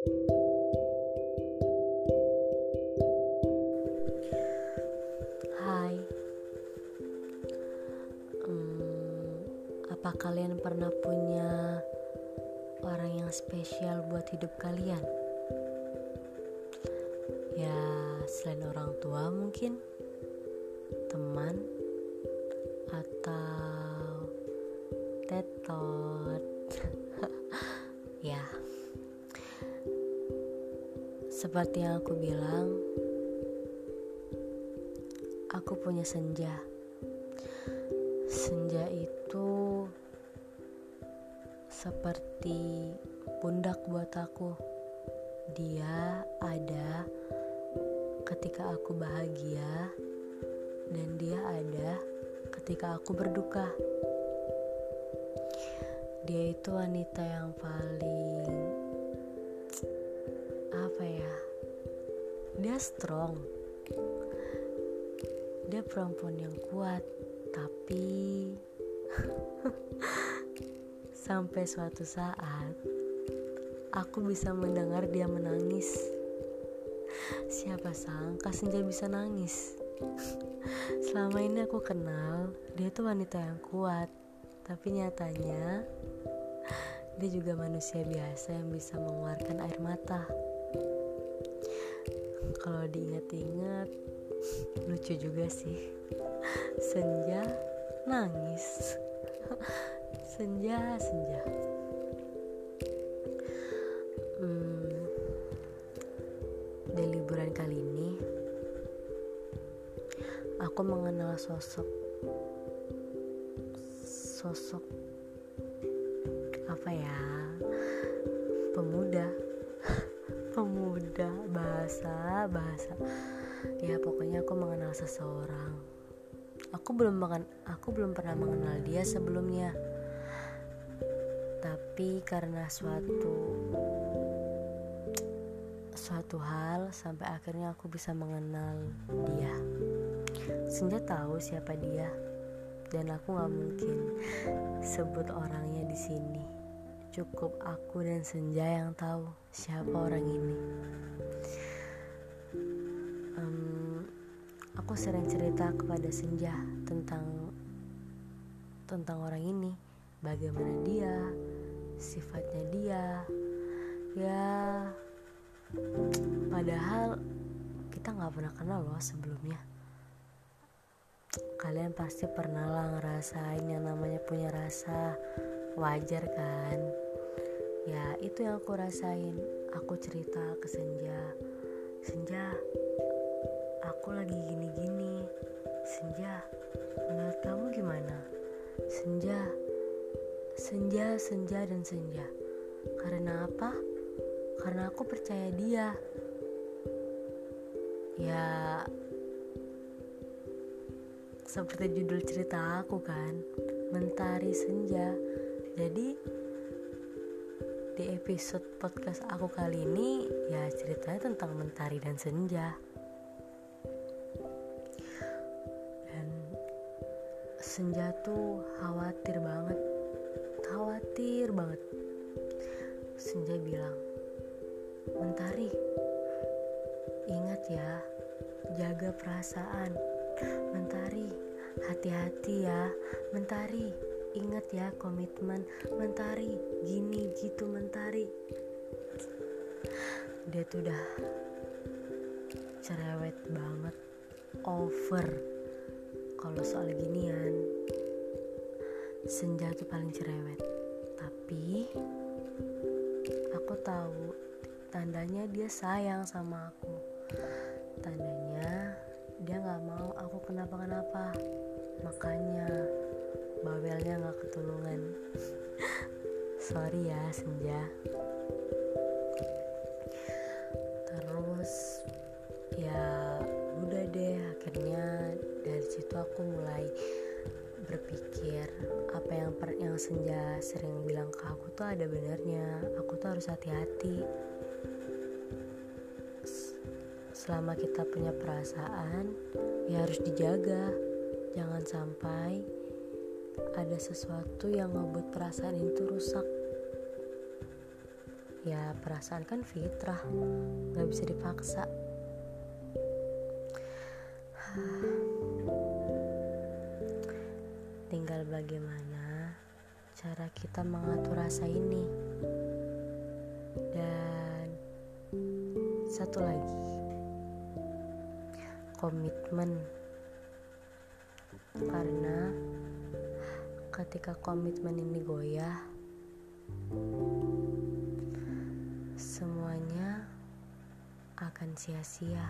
Hai, hmm, apa kalian pernah punya orang yang spesial buat hidup kalian? Ya, selain orang tua, mungkin teman atau tetot, seperti yang aku bilang aku punya senja. Senja itu seperti pundak buat aku. Dia ada ketika aku bahagia dan dia ada ketika aku berduka. Dia itu wanita yang paling apa ya? Dia strong. Dia perempuan yang kuat tapi sampai suatu saat aku bisa mendengar dia menangis. Siapa sangka senja bisa nangis? Selama ini aku kenal dia tuh wanita yang kuat tapi nyatanya dia juga manusia biasa yang bisa mengeluarkan air mata kalau diingat-ingat lucu juga sih. Senja nangis. Senja senja. Hmm, di liburan kali ini aku mengenal sosok sosok apa ya? Pemuda. Pemuda bahasa bahasa. Ya pokoknya aku mengenal seseorang. Aku belum makan aku belum pernah mengenal dia sebelumnya. Tapi karena suatu suatu hal sampai akhirnya aku bisa mengenal dia. Senja tahu siapa dia. Dan aku nggak mungkin sebut orangnya di sini. Cukup aku dan Senja yang tahu siapa orang ini aku sering cerita kepada Senja tentang tentang orang ini, bagaimana dia, sifatnya dia. Ya, padahal kita nggak pernah kenal loh sebelumnya. Kalian pasti pernah lah ngerasain yang namanya punya rasa wajar kan? Ya itu yang aku rasain. Aku cerita ke Senja, Senja, aku lagi gini-gini. Senja, menurut kamu gimana? Senja, senja, senja, dan senja. Karena apa? Karena aku percaya dia. Ya, seperti judul cerita aku kan, Mentari Senja. Jadi di episode podcast aku kali ini ya ceritanya tentang mentari dan senja. Senja tuh khawatir banget. Khawatir banget. Senja bilang mentari ingat ya jaga perasaan. Mentari hati-hati ya. Mentari ingat ya komitmen. Mentari gini gitu mentari. Dia tuh udah cerewet banget over kalau soal ginian senja tuh paling cerewet. Tapi aku tahu tandanya dia sayang sama aku. Tandanya dia nggak mau aku kenapa-kenapa. Makanya bawelnya nggak ketulungan. Sorry ya senja aku mulai berpikir apa yang per, yang senja sering bilang ke aku tuh ada benernya aku tuh harus hati-hati. Selama kita punya perasaan ya harus dijaga. Jangan sampai ada sesuatu yang ngebuat perasaan itu rusak. Ya perasaan kan fitrah. Gak bisa dipaksa cara kita mengatur rasa ini. Dan satu lagi komitmen. Karena ketika komitmen ini goyah semuanya akan sia-sia